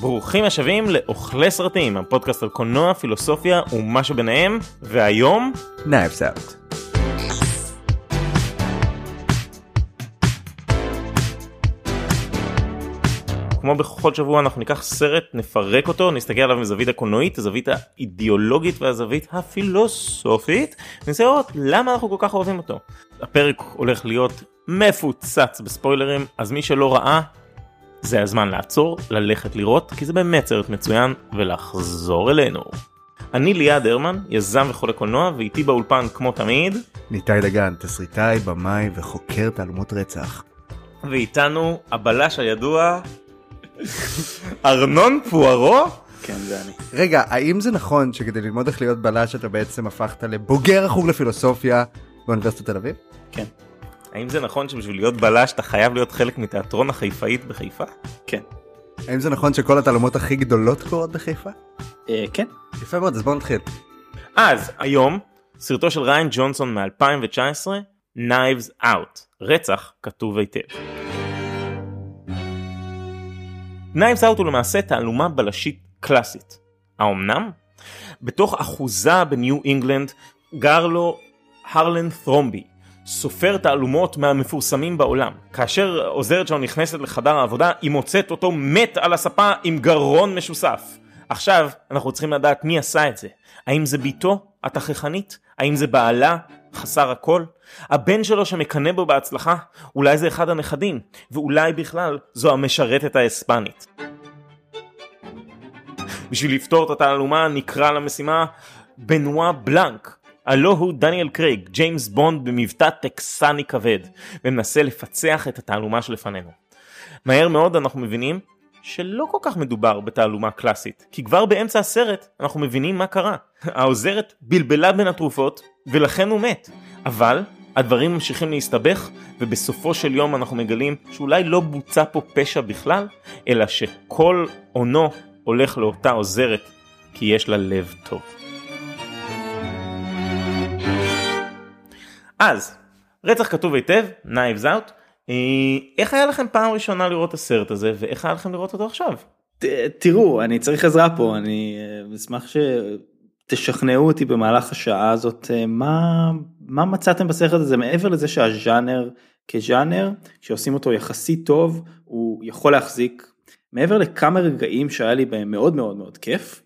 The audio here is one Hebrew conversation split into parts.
ברוכים השבים לאוכלי סרטים, הפודקאסט על קולנוע, פילוסופיה ומה שביניהם, והיום... Knives Out. כמו בכל שבוע אנחנו ניקח סרט, נפרק אותו, נסתכל עליו מזווית הקולנועית, הזווית האידיאולוגית והזווית הפילוסופית, ננסה לראות למה אנחנו כל כך אוהבים אותו. הפרק הולך להיות מפוצץ בספוילרים, אז מי שלא ראה, זה הזמן לעצור, ללכת לראות, כי זה באמת סרט מצוין, ולחזור אלינו. אני ליעד הרמן, יזם וחולה קולנוע, ואיתי באולפן כמו תמיד, ניתאי דגן, תסריטאי, במאי וחוקר תעלומות רצח. ואיתנו הבלש הידוע, ארנון פוארו. כן, זה אני. רגע, האם זה נכון שכדי ללמוד איך להיות בלש אתה בעצם הפכת לבוגר החוג לפילוסופיה באוניברסיטת תל אביב? כן. האם זה נכון שבשביל להיות בלש אתה חייב להיות חלק מתיאטרון החיפאית בחיפה? כן. האם זה נכון שכל התעלומות הכי גדולות קורות בחיפה? אה, כן. יפה מאוד, אז בוא נתחיל. אז היום סרטו של ריין ג'ונסון מ-2019 Knives Out רצח כתוב היטב. Knives Out הוא למעשה תעלומה בלשית קלאסית. האומנם? בתוך אחוזה בניו אינגלנד גר לו הרלן ת'רומבי סופר תעלומות מהמפורסמים בעולם. כאשר עוזרת שלו נכנסת לחדר העבודה היא מוצאת אותו מת על הספה עם גרון משוסף. עכשיו אנחנו צריכים לדעת מי עשה את זה. האם זה ביתו התככנית? האם זה בעלה חסר הכל? הבן שלו שמקנא בו בהצלחה? אולי זה אחד הנכדים? ואולי בכלל זו המשרתת האספנית. בשביל לפתור את התעלומה נקרא למשימה בנואה בלנק. הלא הוא דניאל קרייג, ג'יימס בונד במבטא טקסני כבד, ומנסה לפצח את התעלומה שלפנינו. מהר מאוד אנחנו מבינים שלא כל כך מדובר בתעלומה קלאסית, כי כבר באמצע הסרט אנחנו מבינים מה קרה. העוזרת בלבלה בין התרופות, ולכן הוא מת. אבל הדברים ממשיכים להסתבך, ובסופו של יום אנחנו מגלים שאולי לא בוצע פה פשע בכלל, אלא שכל עונו הולך לאותה עוזרת, כי יש לה לב טוב. אז, רצח כתוב היטב, Knives Out, אה, איך היה לכם פעם ראשונה לראות את הסרט הזה, ואיך היה לכם לראות אותו עכשיו? ת, תראו, אני צריך עזרה פה, אני אה, אשמח שתשכנעו אותי במהלך השעה הזאת, אה, מה, מה מצאתם בסרט הזה, מעבר לזה שהז'אנר כז'אנר, כשעושים אותו יחסית טוב, הוא יכול להחזיק, מעבר לכמה רגעים שהיה לי בהם מאוד מאוד מאוד כיף,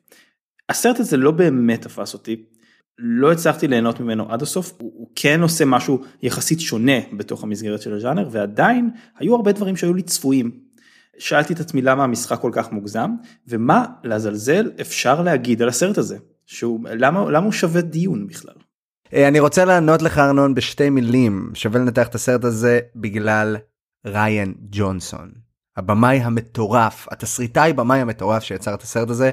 הסרט הזה לא באמת תפס אותי, לא הצלחתי ליהנות ממנו עד הסוף, הוא, הוא כן עושה משהו יחסית שונה בתוך המסגרת של הז'אנר, ועדיין היו הרבה דברים שהיו לי צפויים. שאלתי את עצמי למה המשחק כל כך מוגזם, ומה לעזלזל אפשר להגיד על הסרט הזה, שהוא, למה, למה הוא שווה דיון בכלל. אה, אני רוצה לענות לך ארנון בשתי מילים, שווה לנתח את הסרט הזה בגלל ריין ג'ונסון. הבמאי המטורף, התסריטאי במאי המטורף שיצר את הסרט הזה,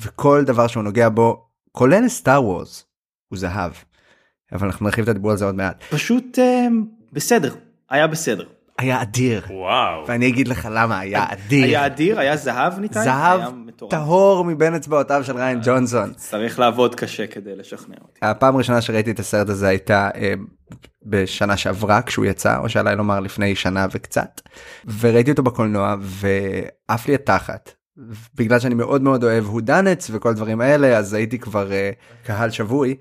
וכל דבר שהוא נוגע בו, כולל סטאר וורס, הוא זהב. אבל אנחנו נרחיב את הדיבור על זה עוד מעט. פשוט אה, בסדר, היה בסדר. היה אדיר. וואו. ואני אגיד לך למה היה אדיר. היה אדיר, היה זהב ניתן? זהב. טהור מבין אצבעותיו של ריין ג'ונסון. צריך לעבוד קשה כדי לשכנע אותי. הפעם הראשונה שראיתי את הסרט הזה הייתה אה, בשנה שעברה כשהוא יצא או שעליי לומר לפני שנה וקצת וראיתי אותו בקולנוע ועף לי התחת. בגלל שאני מאוד מאוד אוהב הודנץ וכל הדברים האלה אז הייתי כבר אה, קהל שבוי.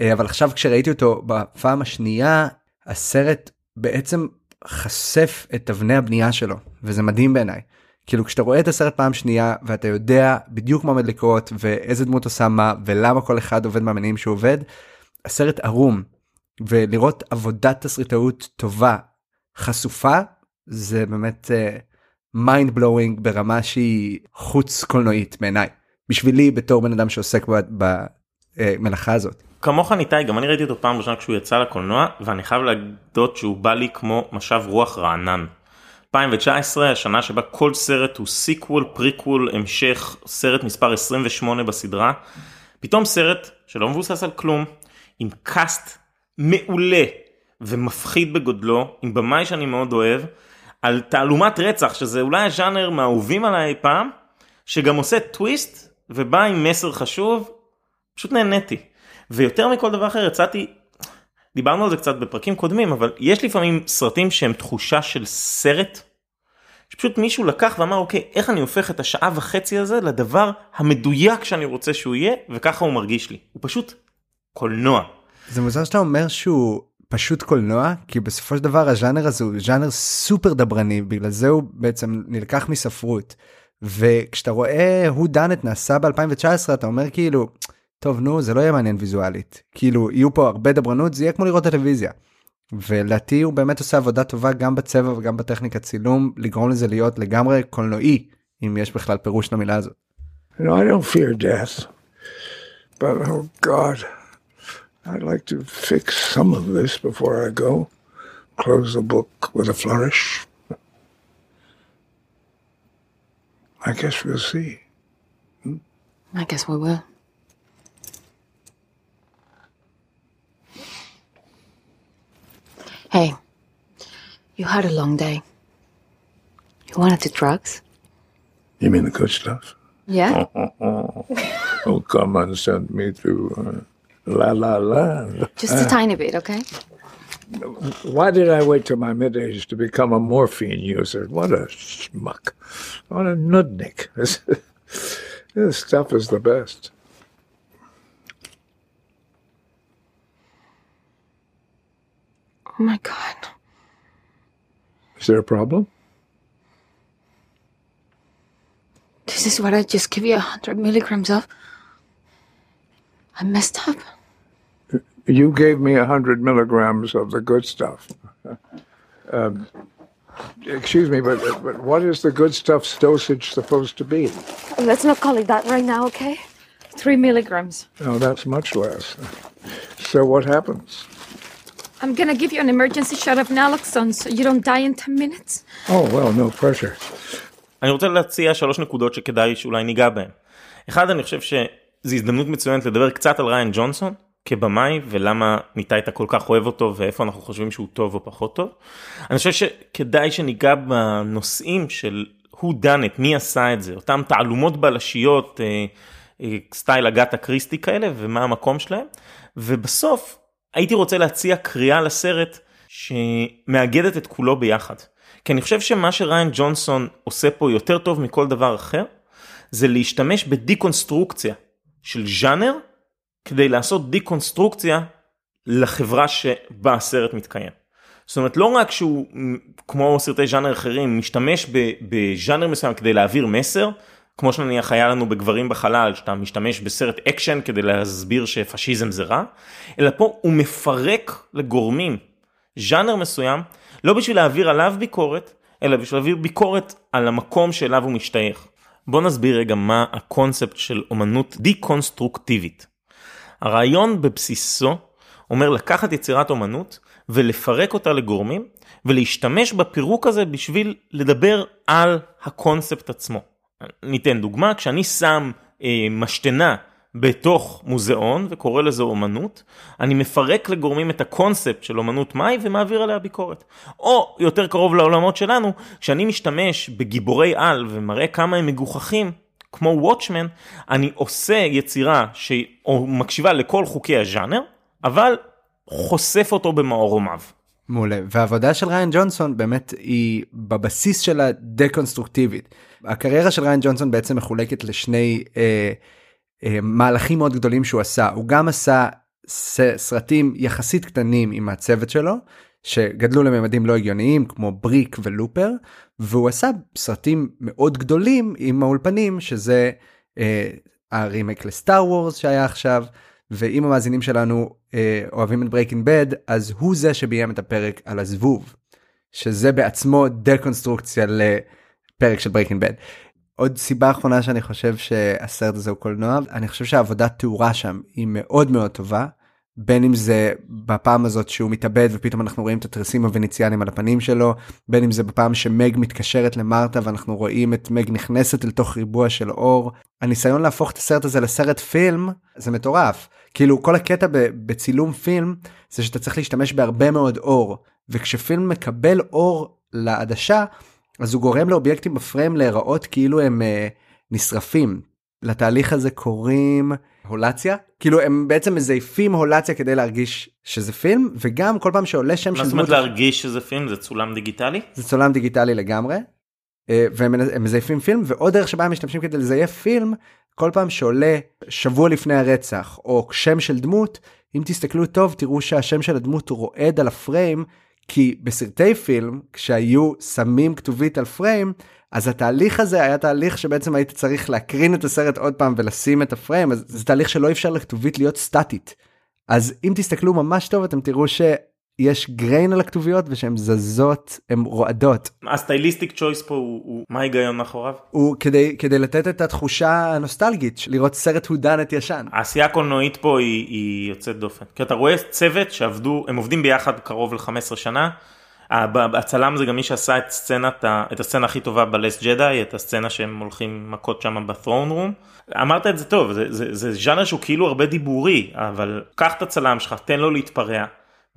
אה, אבל עכשיו כשראיתי אותו בפעם השנייה הסרט בעצם חשף את אבני הבנייה שלו וזה מדהים בעיניי. כאילו כשאתה רואה את הסרט פעם שנייה ואתה יודע בדיוק מה עומד לקרות ואיזה דמות עושה מה ולמה כל אחד עובד מהמניעים שהוא עובד הסרט ערום ולראות עבודת תסריטאות טובה חשופה זה באמת mind blowing ברמה שהיא חוץ קולנועית בעיניי בשבילי בתור בן אדם שעוסק במלאכה הזאת. כמוך ניתאי גם אני ראיתי אותו פעם ראשונה כשהוא יצא לקולנוע ואני חייב להודות שהוא בא לי כמו משב רוח רענן. 2019 השנה שבה כל סרט הוא sequel prequel המשך סרט מספר 28 בסדרה פתאום סרט שלא מבוסס על כלום עם cast מעולה ומפחיד בגודלו עם במאי שאני מאוד אוהב על תעלומת רצח שזה אולי הז'אנר מהאהובים עליי פעם שגם עושה טוויסט ובא עם מסר חשוב פשוט נהניתי ויותר מכל דבר אחר יצאתי דיברנו על זה קצת בפרקים קודמים אבל יש לפעמים סרטים שהם תחושה של סרט שפשוט מישהו לקח ואמר אוקיי איך אני הופך את השעה וחצי הזה לדבר המדויק שאני רוצה שהוא יהיה וככה הוא מרגיש לי הוא פשוט קולנוע. זה מוזר שאתה אומר שהוא פשוט קולנוע כי בסופו של דבר הז'אנר הזה הוא ז'אנר סופר דברני בגלל זה הוא בעצם נלקח מספרות. וכשאתה רואה הוא דאנט נעשה ב2019 אתה אומר כאילו טוב נו זה לא יהיה מעניין ויזואלית כאילו יהיו פה הרבה דברנות זה יהיה כמו לראות טלוויזיה. ולדעתי הוא באמת עושה עבודה טובה גם בצבע וגם בטכניקת צילום לגרום לזה להיות לגמרי קולנועי אם יש בכלל פירוש למילה הזאת. Know, I don't fear death, but oh God, I'd like to fix some of this before I go. Close the book with a flourish. I guess we'll see. I guess we will. Hey, you had a long day. You wanted to drugs? You mean the good stuff? Yeah? Oh, come and send me to uh, La La Land. Just a uh, tiny bit, okay? Why did I wait till my mid age to become a morphine user? What a schmuck. What a nudnik. This, this stuff is the best. Oh my god. Is there a problem? This is what I just give you a hundred milligrams of. I messed up You gave me a hundred milligrams of the good stuff. um, excuse me, but, but what is the good stuff's dosage supposed to be? Let's not call it that right now, okay? Three milligrams. No, that's much less. So what happens? I'm gonna give you an emergency shot of naloxone so you don't die in 10 minutes. Oh, well, no pressure. אני רוצה להציע שלוש נקודות שכדאי שאולי ניגע בהן. אחד אני חושב שזו הזדמנות מצוינת לדבר קצת על ריין ג'ונסון כבמאי ולמה ניתאי אתה כל כך אוהב אותו ואיפה אנחנו חושבים שהוא טוב או פחות טוב. אני חושב שכדאי שניגע בנושאים של who done it מי עשה את זה אותם תעלומות בלשיות אה, אה, סטייל אגתה קריסטי כאלה ומה המקום שלהם ובסוף הייתי רוצה להציע קריאה לסרט שמאגדת את כולו ביחד. כי אני חושב שמה שריין ג'ונסון עושה פה יותר טוב מכל דבר אחר, זה להשתמש בדיקונסטרוקציה של ז'אנר, כדי לעשות דיקונסטרוקציה לחברה שבה הסרט מתקיים. זאת אומרת לא רק שהוא כמו סרטי ז'אנר אחרים משתמש בז'אנר מסוים כדי להעביר מסר, כמו שנניח היה לנו בגברים בחלל שאתה משתמש בסרט אקשן כדי להסביר שפשיזם זה רע, אלא פה הוא מפרק לגורמים ז'אנר מסוים לא בשביל להעביר עליו ביקורת, אלא בשביל להעביר ביקורת על המקום שאליו הוא משתייך. בוא נסביר רגע מה הקונספט של אומנות דיקונסטרוקטיבית. הרעיון בבסיסו אומר לקחת יצירת אומנות ולפרק אותה לגורמים ולהשתמש בפירוק הזה בשביל לדבר על הקונספט עצמו. ניתן דוגמה, כשאני שם אה, משתנה בתוך מוזיאון וקורא לזה אומנות, אני מפרק לגורמים את הקונספט של אומנות מאי ומעביר עליה ביקורת. או יותר קרוב לעולמות שלנו, כשאני משתמש בגיבורי על ומראה כמה הם מגוחכים, כמו וואטשמן, אני עושה יצירה שמקשיבה לכל חוקי הז'אנר, אבל חושף אותו במערומיו. מעולה והעבודה של ריין ג'ונסון באמת היא בבסיס שלה דה-קונסטרוקטיבית. הקריירה של ריין ג'ונסון בעצם מחולקת לשני אה, אה, מהלכים מאוד גדולים שהוא עשה הוא גם עשה סרטים יחסית קטנים עם הצוות שלו שגדלו לממדים לא הגיוניים כמו בריק ולופר והוא עשה סרטים מאוד גדולים עם האולפנים שזה אה, הרימייק לסטאר וורס שהיה עכשיו ואם המאזינים שלנו אה, אוהבים את ברייקינג בד אז הוא זה שביים את הפרק על הזבוב שזה בעצמו דקונסטרוקציה לפרק של ברייקינג בד. עוד סיבה אחרונה שאני חושב שהסרט הזה הוא קולנוע אני חושב שהעבודת תאורה שם היא מאוד מאוד טובה בין אם זה בפעם הזאת שהוא מתאבד ופתאום אנחנו רואים את התריסים הווניציאנים על הפנים שלו בין אם זה בפעם שמג מתקשרת למרתה ואנחנו רואים את מג נכנסת אל תוך ריבוע של אור. הניסיון להפוך את הסרט הזה לסרט פילם זה מטורף. כאילו כל הקטע בצילום פילם זה שאתה צריך להשתמש בהרבה מאוד אור. וכשפילם מקבל אור לעדשה אז הוא גורם לאובייקטים בפריים להיראות כאילו הם uh, נשרפים. לתהליך הזה קוראים הולציה כאילו הם בעצם מזייפים הולציה כדי להרגיש שזה פילם וגם כל פעם שעולה שם מה של זאת אומרת דמות להרגיש שזה פילם זה צולם דיגיטלי? זה צולם דיגיטלי לגמרי. אה, והם הם מזייפים פילם ועוד דרך שבה הם משתמשים כדי לזייף פילם כל פעם שעולה שבוע לפני הרצח או שם של דמות אם תסתכלו טוב תראו שהשם של הדמות רועד על הפריים כי בסרטי פילם כשהיו שמים כתובית על פריים אז התהליך הזה היה תהליך שבעצם היית צריך להקרין את הסרט עוד פעם ולשים את הפריים אז זה תהליך שלא אפשר לכתובית להיות סטטית. אז אם תסתכלו ממש טוב אתם תראו שיש גריין על הכתוביות ושהן זזות הן רועדות. הסטייליסטיק צ'ויס פה הוא, הוא מה ההיגיון מאחוריו? הוא כדי כדי לתת את התחושה הנוסטלגית לראות סרט הודנת ישן. העשייה הקולנועית פה היא, היא יוצאת דופן כי אתה רואה צוות שעבדו הם עובדים ביחד קרוב ל-15 שנה. הצלם זה גם מי שעשה את סצנת את הסצנה הכי טובה בלס ג'די את הסצנה שהם הולכים מכות שם בת'רון רום. אמרת את זה טוב זה, זה, זה ז'אנר שהוא כאילו הרבה דיבורי אבל קח את הצלם שלך תן לו להתפרע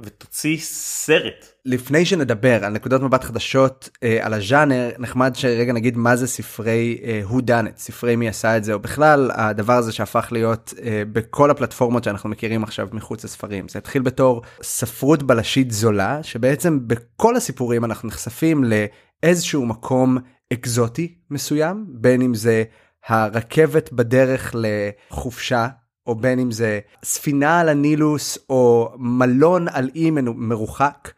ותוציא סרט. לפני שנדבר על נקודות מבט חדשות אה, על הז'אנר נחמד שרגע נגיד מה זה ספרי who done it ספרי מי עשה את זה או בכלל הדבר הזה שהפך להיות אה, בכל הפלטפורמות שאנחנו מכירים עכשיו מחוץ לספרים זה התחיל בתור ספרות בלשית זולה שבעצם בכל הסיפורים אנחנו נחשפים לאיזשהו מקום אקזוטי מסוים בין אם זה הרכבת בדרך לחופשה או בין אם זה ספינה על הנילוס או מלון על אי מרוחק.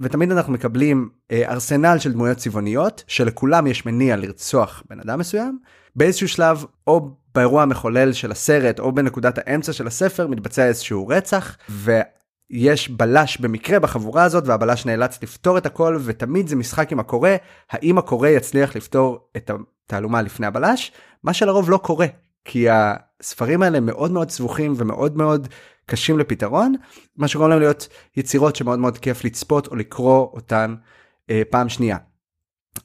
ותמיד אנחנו מקבלים אה, ארסנל של דמויות צבעוניות שלכולם יש מניע לרצוח בן אדם מסוים באיזשהו שלב או באירוע המחולל של הסרט או בנקודת האמצע של הספר מתבצע איזשהו רצח ויש בלש במקרה בחבורה הזאת והבלש נאלץ לפתור את הכל ותמיד זה משחק עם הקורא האם הקורא יצליח לפתור את התעלומה לפני הבלש מה שלרוב לא קורה כי הספרים האלה מאוד מאוד סבוכים ומאוד מאוד קשים לפתרון מה שגורם להם להיות יצירות שמאוד מאוד כיף לצפות או לקרוא אותן אה, פעם שנייה.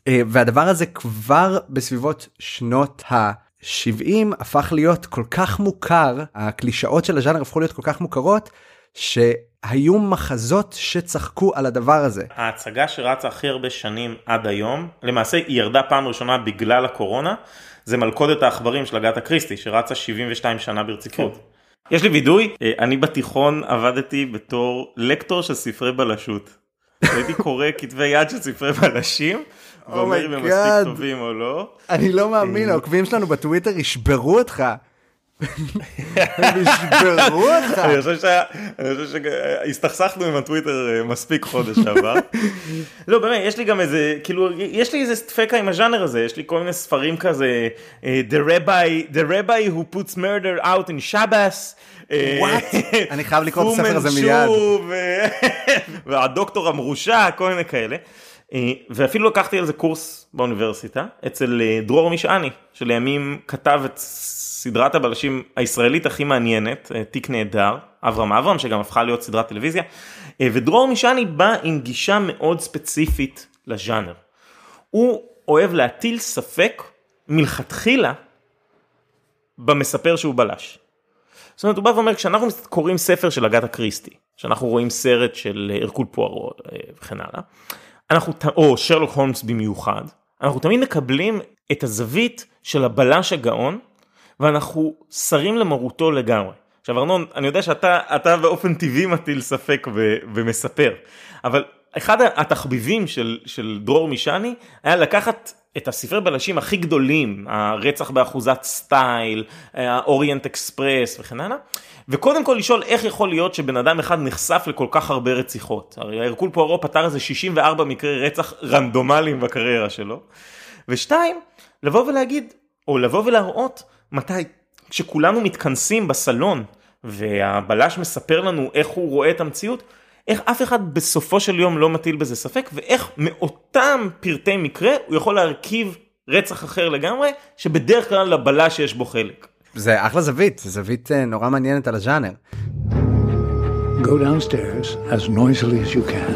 אה, והדבר הזה כבר בסביבות שנות ה-70 הפך להיות כל כך מוכר הקלישאות של הז'אנר הפכו להיות כל כך מוכרות שהיו מחזות שצחקו על הדבר הזה. ההצגה שרצה הכי הרבה שנים עד היום למעשה היא ירדה פעם ראשונה בגלל הקורונה זה מלכודת העכברים של אגת אקריסטי שרצה 72 שנה ברציפות. כן. יש לי וידוי, אה, אני בתיכון עבדתי בתור לקטור של ספרי בלשות. הייתי קורא כתבי יד של ספרי בלשים, oh ואומר אם הם מספיק טובים או לא. אני לא מאמין, אה, העוקבים שלנו בטוויטר ישברו אותך. הם ישברו אותך. אני חושב שהסתכסכנו עם הטוויטר אה, מספיק חודש שעבר. לא באמת יש לי גם איזה כאילו יש לי איזה סטפקה עם הז'אנר הזה יש לי כל מיני ספרים כזה אה, The Rabbi The Rabbi who puts murder out in Shabbos. וואט? אני חייב לקרוא את הספר הזה מיד. והדוקטור המרושע כל מיני כאלה. ואפילו לקחתי על זה קורס באוניברסיטה אצל דרור משעני שלימים כתב את סדרת הבלשים הישראלית הכי מעניינת, אה, תיק נהדר, אברהם אברהם שגם הפכה להיות סדרת טלוויזיה, אה, ודרור משעני בא עם גישה מאוד ספציפית לז'אנר. הוא אוהב להטיל ספק מלכתחילה במספר שהוא בלש. זאת אומרת הוא בא ואומר כשאנחנו קוראים ספר של אגת אקריסטי, כשאנחנו רואים סרט של אה, הרקול פוארו וכן הלאה, אנחנו, או שרלוק הולמס במיוחד, אנחנו תמיד מקבלים את הזווית של הבלש הגאון ואנחנו סרים למרותו לגמרי. עכשיו ארנון, אני יודע שאתה אתה באופן טבעי מטיל ספק ו, ומספר, אבל אחד התחביבים של, של דרור משני היה לקחת את הספרי בלשים הכי גדולים, הרצח באחוזת סטייל, האוריינט אקספרס וכן הלאה, וקודם כל לשאול איך יכול להיות שבן אדם אחד נחשף לכל כך הרבה רציחות. הרי הרקול פוארו פתר איזה 64 מקרי רצח רנדומליים בקריירה שלו. ושתיים, לבוא ולהגיד, או לבוא ולהראות מתי? כשכולנו מתכנסים בסלון והבלש מספר לנו איך הוא רואה את המציאות, איך אף אחד בסופו של יום לא מטיל בזה ספק ואיך מאותם פרטי מקרה הוא יכול להרכיב רצח אחר לגמרי שבדרך כלל לבלש יש בו חלק. זה אחלה זווית, זווית אה, נורא מעניינת על הז'אנר. Go downstairs as noisily as you can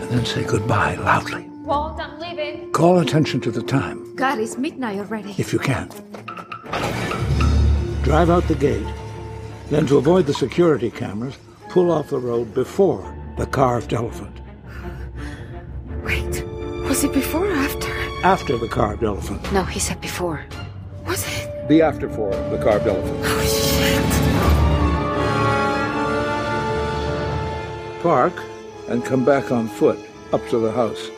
and then say goodbye loudly. Walt, I'm leaving. Call attention to the time. God, it's midnight already. If you can. Drive out the gate. Then, to avoid the security cameras, pull off the road before the carved elephant. Wait, was it before or after? After the carved elephant. No, he said before. Was it? The after for the carved elephant. Oh, shit. Park and come back on foot up to the house.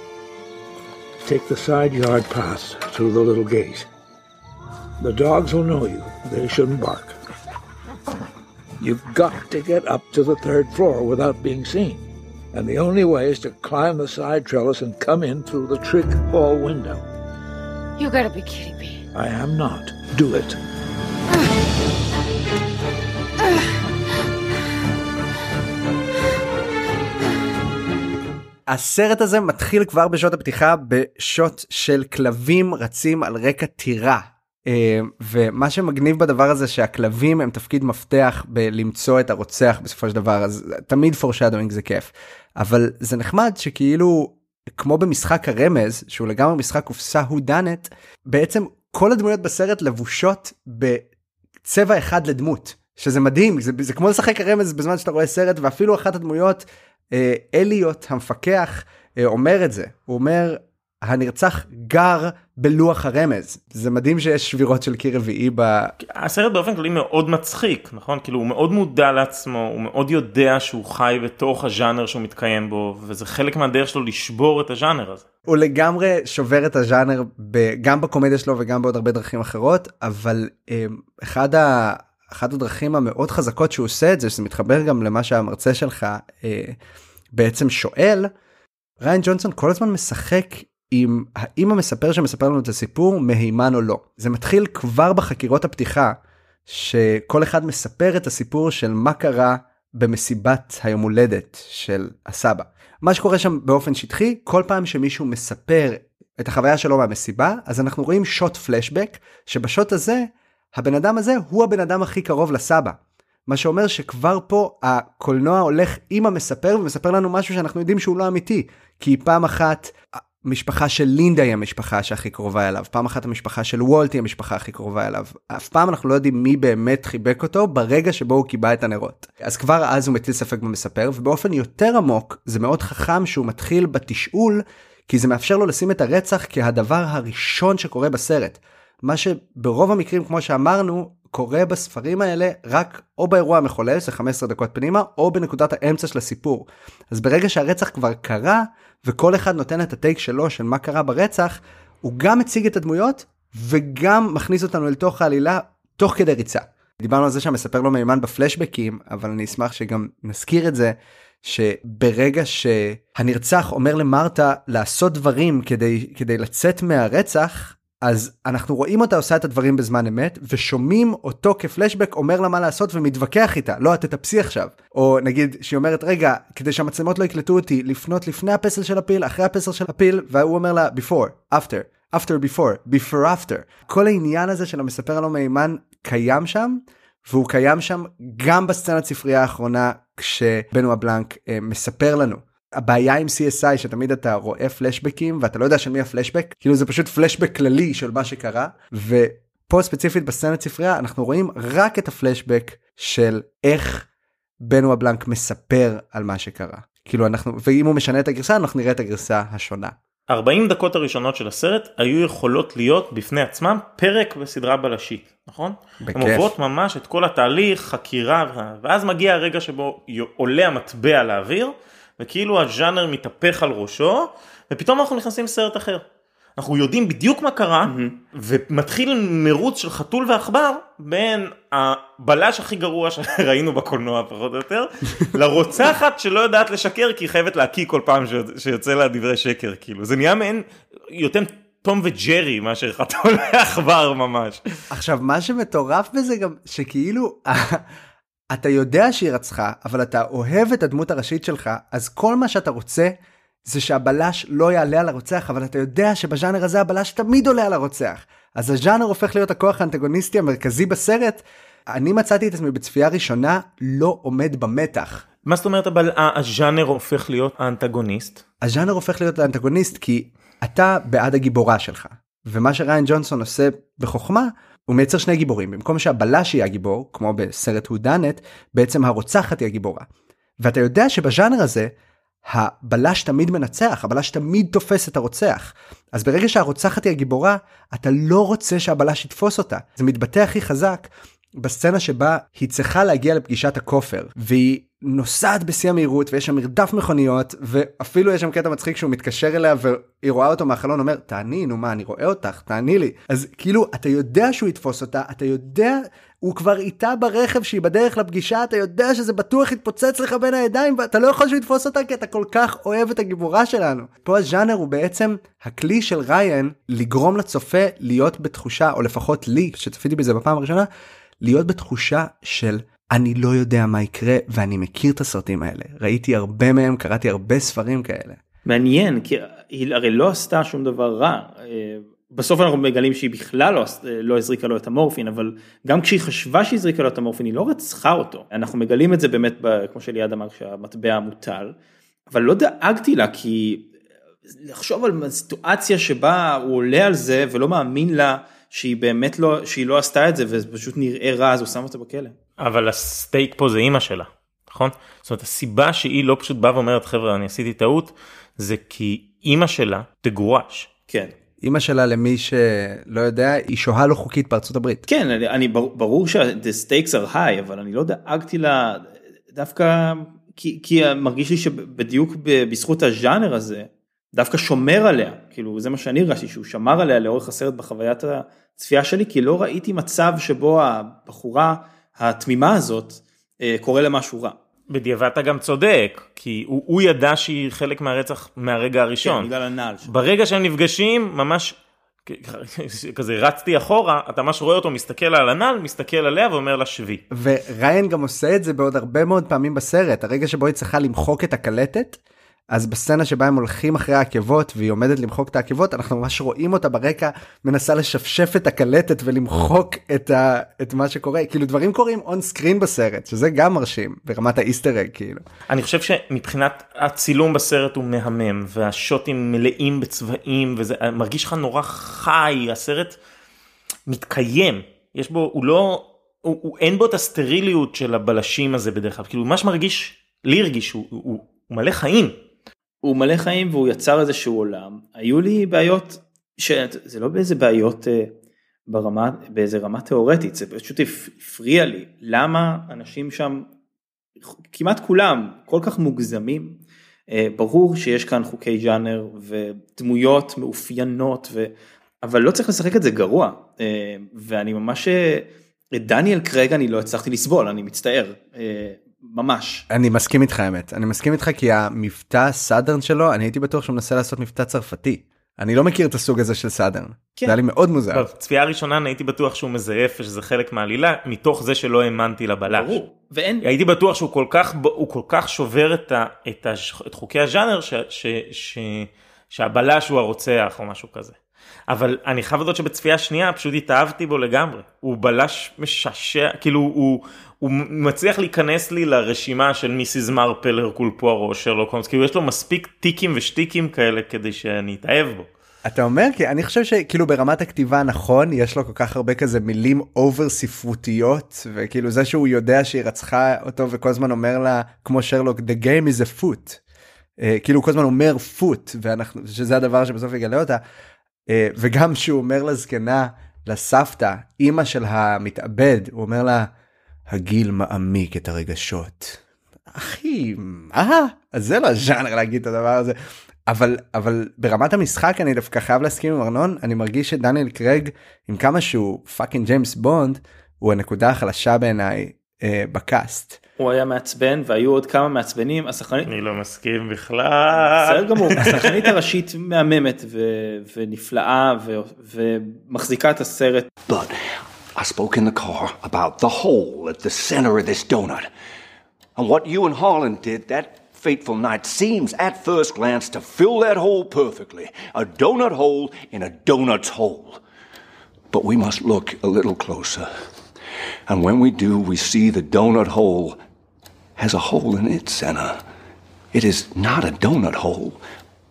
take the side yard path through the little gate. The dogs will know you. They shouldn't bark. You've got to get up to the third floor without being seen. And the only way is to climb the side trellis and come in through the trick hall window. You gotta be kidding me. I am not. Do it. הסרט הזה מתחיל כבר בשעות הפתיחה בשוט של כלבים רצים על רקע טירה. אה, ומה שמגניב בדבר הזה שהכלבים הם תפקיד מפתח בלמצוא את הרוצח בסופו של דבר אז תמיד פורשדווינג זה כיף. אבל זה נחמד שכאילו כמו במשחק הרמז שהוא לגמרי משחק קופסה הודנת בעצם כל הדמויות בסרט לבושות בצבע אחד לדמות שזה מדהים זה, זה כמו לשחק הרמז בזמן שאתה רואה סרט ואפילו אחת הדמויות אה, אליוט המפקח אה, אומר את זה. הוא אומר הנרצח גר בלוח הרמז זה מדהים שיש שבירות של קיר רביעי ב... הסרט באופן כללי מאוד מצחיק נכון כאילו הוא מאוד מודע לעצמו הוא מאוד יודע שהוא חי בתוך הז'אנר שהוא מתקיים בו וזה חלק מהדרך שלו לשבור את הז'אנר הזה. הוא לגמרי שובר את הז'אנר ב... גם בקומדיה שלו וגם בעוד הרבה דרכים אחרות אבל אה, אחד ה... אחת הדרכים המאוד חזקות שהוא עושה את זה שזה מתחבר גם למה שהמרצה שלך אה, בעצם שואל. ריין ג'ונסון כל הזמן משחק עם האם המספר שמספר לנו את הסיפור מהימן או לא. זה מתחיל כבר בחקירות הפתיחה שכל אחד מספר את הסיפור של מה קרה במסיבת היום הולדת של הסבא. מה שקורה שם באופן שטחי כל פעם שמישהו מספר את החוויה שלו מהמסיבה אז אנחנו רואים שוט פלשבק שבשוט הזה הבן אדם הזה הוא הבן אדם הכי קרוב לסבא. מה שאומר שכבר פה הקולנוע הולך עם המספר ומספר לנו משהו שאנחנו יודעים שהוא לא אמיתי. כי פעם אחת המשפחה של לינדה היא המשפחה שהכי קרובה אליו, פעם אחת המשפחה של וולט היא המשפחה הכי קרובה אליו. אף פעם אנחנו לא יודעים מי באמת חיבק אותו ברגע שבו הוא קיבע את הנרות. אז כבר אז הוא מטיל ספק במספר ובאופן יותר עמוק זה מאוד חכם שהוא מתחיל בתשאול כי זה מאפשר לו לשים את הרצח כהדבר הראשון שקורה בסרט. מה שברוב המקרים כמו שאמרנו קורה בספרים האלה רק או באירוע המחולל זה 15 דקות פנימה או בנקודת האמצע של הסיפור. אז ברגע שהרצח כבר קרה וכל אחד נותן את הטייק שלו של מה קרה ברצח הוא גם מציג את הדמויות וגם מכניס אותנו אל תוך העלילה תוך כדי ריצה. דיברנו על זה שהמספר לא מימן בפלשבקים אבל אני אשמח שגם נזכיר את זה שברגע שהנרצח אומר למרתה לעשות דברים כדי כדי לצאת מהרצח אז אנחנו רואים אותה עושה את הדברים בזמן אמת ושומעים אותו כפלשבק אומר לה מה לעשות ומתווכח איתה. לא את תטפסי עכשיו. או נגיד שהיא אומרת רגע כדי שהמצלמות לא יקלטו אותי לפנות לפני הפסל של הפיל אחרי הפסל של הפיל והוא אומר לה before after after before before after. כל העניין הזה של המספר הלא מהימן קיים שם והוא קיים שם גם בסצנת ספרייה האחרונה כשבנו הבלנק אה, מספר לנו הבעיה עם CSI שתמיד אתה רואה פלשבקים ואתה לא יודע של מי הפלשבק כאילו זה פשוט פלשבק כללי של מה שקרה ופה ספציפית בסצנת ספרייה אנחנו רואים רק את הפלשבק של איך בנו הבלנק מספר על מה שקרה כאילו אנחנו ואם הוא משנה את הגרסה אנחנו נראה את הגרסה השונה. 40 דקות הראשונות של הסרט היו יכולות להיות בפני עצמם פרק בסדרה בלשית נכון? בכיף. הן עוברות ממש את כל התהליך חקירה ואז מגיע הרגע שבו עולה המטבע לאוויר וכאילו הז'אנר מתהפך על ראשו ופתאום אנחנו נכנסים לסרט אחר. אנחנו יודעים בדיוק מה קרה mm-hmm. ומתחיל מרוץ של חתול ועכבר בין הבלש הכי גרוע שראינו בקולנוע פחות או יותר לרוצחת שלא יודעת לשקר כי היא חייבת להקיא כל פעם שיוצא לה דברי שקר כאילו זה נהיה מעין יותר תום וג'רי מאשר חתול ועכבר ממש. עכשיו מה שמטורף בזה גם שכאילו אתה יודע שהיא רצחה, אבל אתה אוהב את הדמות הראשית שלך, אז כל מה שאתה רוצה זה שהבלש לא יעלה על הרוצח, אבל אתה יודע שבז'אנר הזה הבלש תמיד עולה על הרוצח. אז הז'אנר הופך להיות הכוח האנטגוניסטי המרכזי בסרט. אני מצאתי את עצמי בצפייה ראשונה לא עומד במתח. מה זאת אומרת אבל הז'אנר הופך להיות האנטגוניסט? הז'אנר הופך להיות האנטגוניסט כי אתה בעד הגיבורה שלך. ומה שריין ג'ונסון עושה בחוכמה הוא מייצר שני גיבורים. במקום שהבלש יהיה הגיבור כמו בסרט הודנת בעצם הרוצחת היא הגיבורה. ואתה יודע שבז'אנר הזה הבלש תמיד מנצח הבלש תמיד תופס את הרוצח. אז ברגע שהרוצחת היא הגיבורה אתה לא רוצה שהבלש יתפוס אותה. זה מתבטא הכי חזק בסצנה שבה היא צריכה להגיע לפגישת הכופר והיא נוסעת בשיא המהירות ויש שם מרדף מכוניות ואפילו יש שם קטע מצחיק שהוא מתקשר אליה והיא רואה אותו מהחלון אומר תעני נו מה אני רואה אותך תעני לי אז כאילו אתה יודע שהוא יתפוס אותה אתה יודע הוא כבר איתה ברכב שהיא בדרך לפגישה אתה יודע שזה בטוח יתפוצץ לך בין הידיים ואתה לא יכול שהוא יתפוס אותה כי אתה כל כך אוהב את הגיבורה שלנו. פה הז'אנר הוא בעצם הכלי של ריין לגרום לצופה להיות בתחושה או לפחות לי שצפיתי בזה בפעם הראשונה להיות בתחושה של אני לא יודע מה יקרה ואני מכיר את הסרטים האלה ראיתי הרבה מהם קראתי הרבה ספרים כאלה. מעניין כי היא הרי לא עשתה שום דבר רע. אה, בסוף אנחנו מגלים שהיא בכלל לא, לא הזריקה לו את המורפין אבל גם כשהיא חשבה שהיא הזריקה לו את המורפין היא לא רצחה אותו אנחנו מגלים את זה באמת כמו שליעד אמר שהמטבע מוטל אבל לא דאגתי לה כי לחשוב על סיטואציה שבה הוא עולה על זה ולא מאמין לה שהיא באמת לא שהיא לא עשתה את זה וזה פשוט נראה רע אז הוא שם אותה בכלא. אבל הסטייק פה זה אימא שלה נכון? זאת אומרת הסיבה שהיא לא פשוט באה ואומרת חבר'ה אני עשיתי טעות זה כי אימא שלה תגורש. כן. אימא שלה למי שלא יודע היא שוהה לא חוקית בארצות הברית. כן אני, אני ברור שה- the stakes are high אבל אני לא דאגתי לה דווקא כי, כי מרגיש לי שבדיוק בזכות הז'אנר הזה דווקא שומר עליה כאילו זה מה שאני הרגשתי שהוא שמר עליה לאורך הסרט בחוויית הצפייה שלי כי לא ראיתי מצב שבו הבחורה התמימה הזאת אה, קורה לה משהו רע. בדיעבד אתה גם צודק כי הוא, הוא ידע שהיא חלק מהרצח מהרגע הראשון. כן, בגלל הנעל שלו. ברגע שהם נפגשים ממש כזה רצתי אחורה אתה ממש רואה אותו מסתכל על הנעל מסתכל עליה ואומר לה שבי. וריין גם עושה את זה בעוד הרבה מאוד פעמים בסרט הרגע שבו היא צריכה למחוק את הקלטת. אז בסצנה שבה הם הולכים אחרי העקבות והיא עומדת למחוק את העקבות אנחנו ממש רואים אותה ברקע מנסה לשפשף את הקלטת ולמחוק את, ה, את מה שקורה כאילו דברים קורים און סקרין בסרט שזה גם מרשים ברמת האיסטר אג כאילו. אני חושב שמבחינת הצילום בסרט הוא מהמם והשוטים מלאים בצבעים וזה מרגיש לך נורא חי הסרט מתקיים יש בו הוא לא הוא, הוא אין בו את הסטריליות של הבלשים הזה בדרך כלל כאילו מה שמרגיש לי הרגיש הוא, הוא, הוא מלא חיים. הוא מלא חיים והוא יצר איזשהו עולם. היו לי בעיות שזה לא באיזה בעיות אה, ברמה באיזה רמה תיאורטית זה פשוט הפריע לי. למה אנשים שם כמעט כולם כל כך מוגזמים? אה, ברור שיש כאן חוקי ז'אנר ודמויות מאופיינות ו... אבל לא צריך לשחק את זה גרוע. אה, ואני ממש את דניאל קרייג אני לא הצלחתי לסבול אני מצטער ממש. אני מסכים איתך האמת אני מסכים איתך כי המבטא Southern שלו אני הייתי בטוח שהוא מנסה לעשות מבטא צרפתי. אני לא מכיר את הסוג הזה של Southern. כן. זה היה לי מאוד מוזר. בצפייה הראשונה אני הייתי בטוח שהוא מזייף ושזה חלק מהעלילה מתוך זה שלא האמנתי לבלש. ברור. ואין... הייתי בטוח שהוא כל כך הוא כל כך שובר את, ה, את, ה, את חוקי הז'אנר ש, ש, ש, שהבלש הוא הרוצח או משהו כזה. אבל אני חייב להודות שבצפייה שנייה פשוט התאהבתי בו לגמרי הוא בלש משעשע כאילו הוא הוא מצליח להיכנס לי לרשימה של מיס מרפל הרקול פוארו שרלוק הולמס כאילו יש לו מספיק טיקים ושטיקים כאלה כדי שאני אתאהב בו. אתה אומר כי אני חושב שכאילו ברמת הכתיבה נכון יש לו כל כך הרבה כזה מילים over ספרותיות וכאילו זה שהוא יודע שהיא רצחה אותו וכל הזמן אומר לה כמו שרלוק the game is afoot. Uh, כאילו כל הזמן אומר foot ואנחנו שזה הדבר שבסוף יגלה אותה uh, וגם שהוא אומר לזקנה לסבתא אימא של המתאבד הוא אומר לה הגיל מעמיק את הרגשות. אחי מה אז זה לא ז'אנר להגיד את הדבר הזה אבל אבל ברמת המשחק אני דווקא חייב להסכים עם ארנון אני מרגיש שדניאל קרייג עם כמה שהוא fucking ג'יימס בונד הוא הנקודה החלשה בעיניי אה, בקאסט. הוא היה מעצבן והיו עוד כמה מעצבנים השחקנית אני לא מסכים בכלל בסדר גמור השחקנית הראשית מהממת ו- ונפלאה ו- ומחזיקה את הסרט. But I spoke in the car about the hole at the center of this donut. And what you and Harlan did that fateful night seems at first glance to fill that hole perfectly. A donut hole in a donut's hole. But we must look a little closer. And when we do, we see the donut hole has a hole in its center. It is not a donut hole,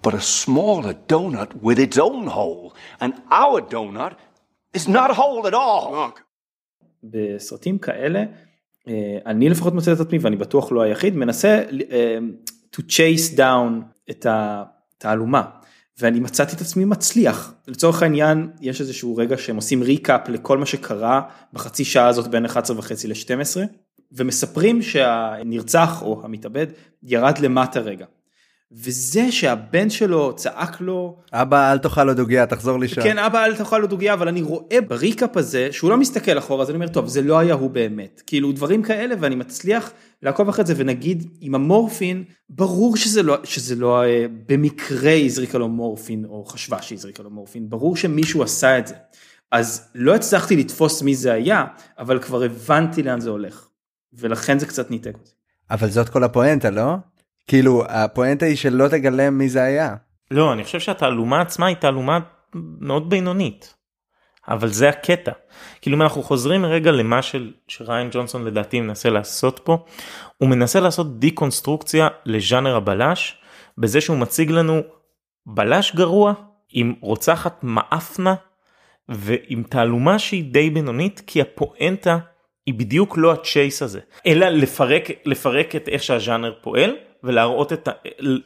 but a smaller donut with its own hole. And our donut is not whole at all. בסרטים כאלה, אה, אני לפחות מוצא את עצמי, ואני בטוח לא היחיד, מנסה אה, to chase down את התעלומה. ואני מצאתי את עצמי מצליח. לצורך העניין, יש איזשהו רגע שהם עושים recap לכל מה שקרה בחצי שעה הזאת בין 11 וחצי ל-12, ומספרים שהנרצח או המתאבד ירד למטה רגע. וזה שהבן שלו צעק לו, אבא אל תאכל עוד עוגיה תחזור לישון. כן אבא אל תאכל עוד עוגיה אבל אני רואה ב recap הזה שהוא לא מסתכל אחורה אז אני אומר טוב זה לא היה הוא באמת כאילו דברים כאלה ואני מצליח לעקוב אחרי זה ונגיד עם המורפין ברור שזה לא שזה לא אה, במקרה הזריקה לו מורפין או חשבה שהזריקה לו מורפין ברור שמישהו עשה את זה אז לא הצלחתי לתפוס מי זה היה אבל כבר הבנתי לאן זה הולך ולכן זה קצת ניתק אותי. אבל זאת כל הפואנטה לא? כאילו הפואנטה היא שלא תגלם מי זה היה. לא, אני חושב שהתעלומה עצמה היא תעלומה מאוד בינונית. אבל זה הקטע. כאילו אם אנחנו חוזרים רגע למה של, שריין ג'ונסון לדעתי מנסה לעשות פה, הוא מנסה לעשות דיקונסטרוקציה לז'אנר הבלש, בזה שהוא מציג לנו בלש גרוע עם רוצחת מאפנה ועם תעלומה שהיא די בינונית כי הפואנטה היא בדיוק לא הצ'ייס הזה אלא לפרק לפרק את איך שהז'אנר פועל ולהראות את, ה-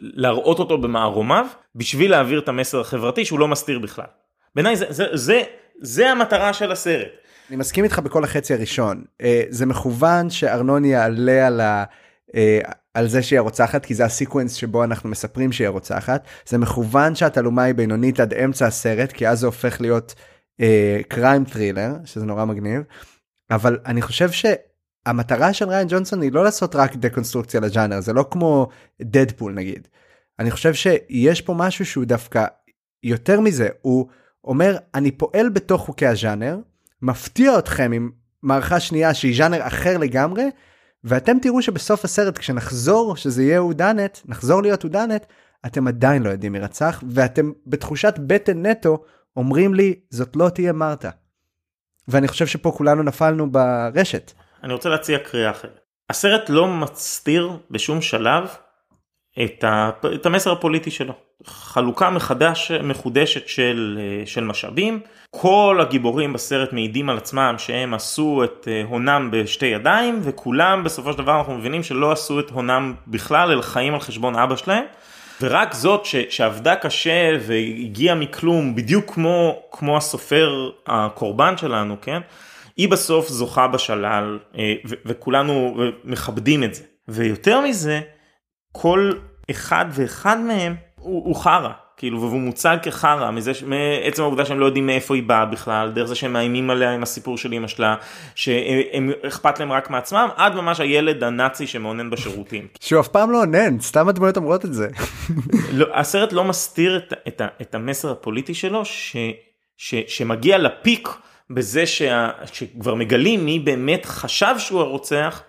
להראות אותו במערומיו בשביל להעביר את המסר החברתי שהוא לא מסתיר בכלל. בעיניי זה, זה, זה, זה המטרה של הסרט. אני מסכים איתך בכל החצי הראשון אה, זה מכוון שארנון יעלה על ה... אה, על זה שהיא הרוצחת כי זה ה sequence שבו אנחנו מספרים שהיא הרוצחת זה מכוון שהתעלומה היא בינונית עד אמצע הסרט כי אז זה הופך להיות crime thriller שזה נורא מגניב אבל אני חושב שהמטרה של ריין ג'ונסון היא לא לעשות רק דקונסטרוקציה לג'אנר זה לא כמו דדפול נגיד. אני חושב שיש פה משהו שהוא דווקא יותר מזה הוא אומר אני פועל בתוך חוקי הז'אנר מפתיע אתכם עם מערכה שנייה שהיא ז'אנר אחר לגמרי ואתם תראו שבסוף הסרט כשנחזור שזה יהיה אהודנת נחזור להיות אהודנת אתם עדיין לא יודעים מי רצח ואתם בתחושת בטן נטו אומרים לי זאת לא תהיה מרתה. ואני חושב שפה כולנו נפלנו ברשת. אני רוצה להציע קריאה אחרת. הסרט לא מסתיר בשום שלב את, ה, את המסר הפוליטי שלו. חלוקה מחדש מחודשת של, של משאבים. כל הגיבורים בסרט מעידים על עצמם שהם עשו את הונם בשתי ידיים וכולם בסופו של דבר אנחנו מבינים שלא עשו את הונם בכלל אלא חיים על חשבון אבא שלהם. ורק זאת ש, שעבדה קשה והגיעה מכלום בדיוק כמו כמו הסופר הקורבן שלנו כן היא בסוף זוכה בשלל אה, וכולנו מכבדים את זה ויותר מזה כל אחד ואחד מהם הוא, הוא חרא כאילו והוא מוצג כחרא מזה מעצם העובדה שהם לא יודעים מאיפה היא באה בכלל דרך זה שהם מאיימים עליה עם הסיפור של אמא שלה שהם אכפת להם רק מעצמם עד ממש הילד הנאצי שמאונן בשירותים. שהוא אף פעם לא אונן סתם הדמויות אומרות את זה. לא, הסרט לא מסתיר את, את, את המסר הפוליטי שלו ש, ש, שמגיע לפיק בזה שה, שכבר מגלים מי באמת חשב שהוא הרוצח.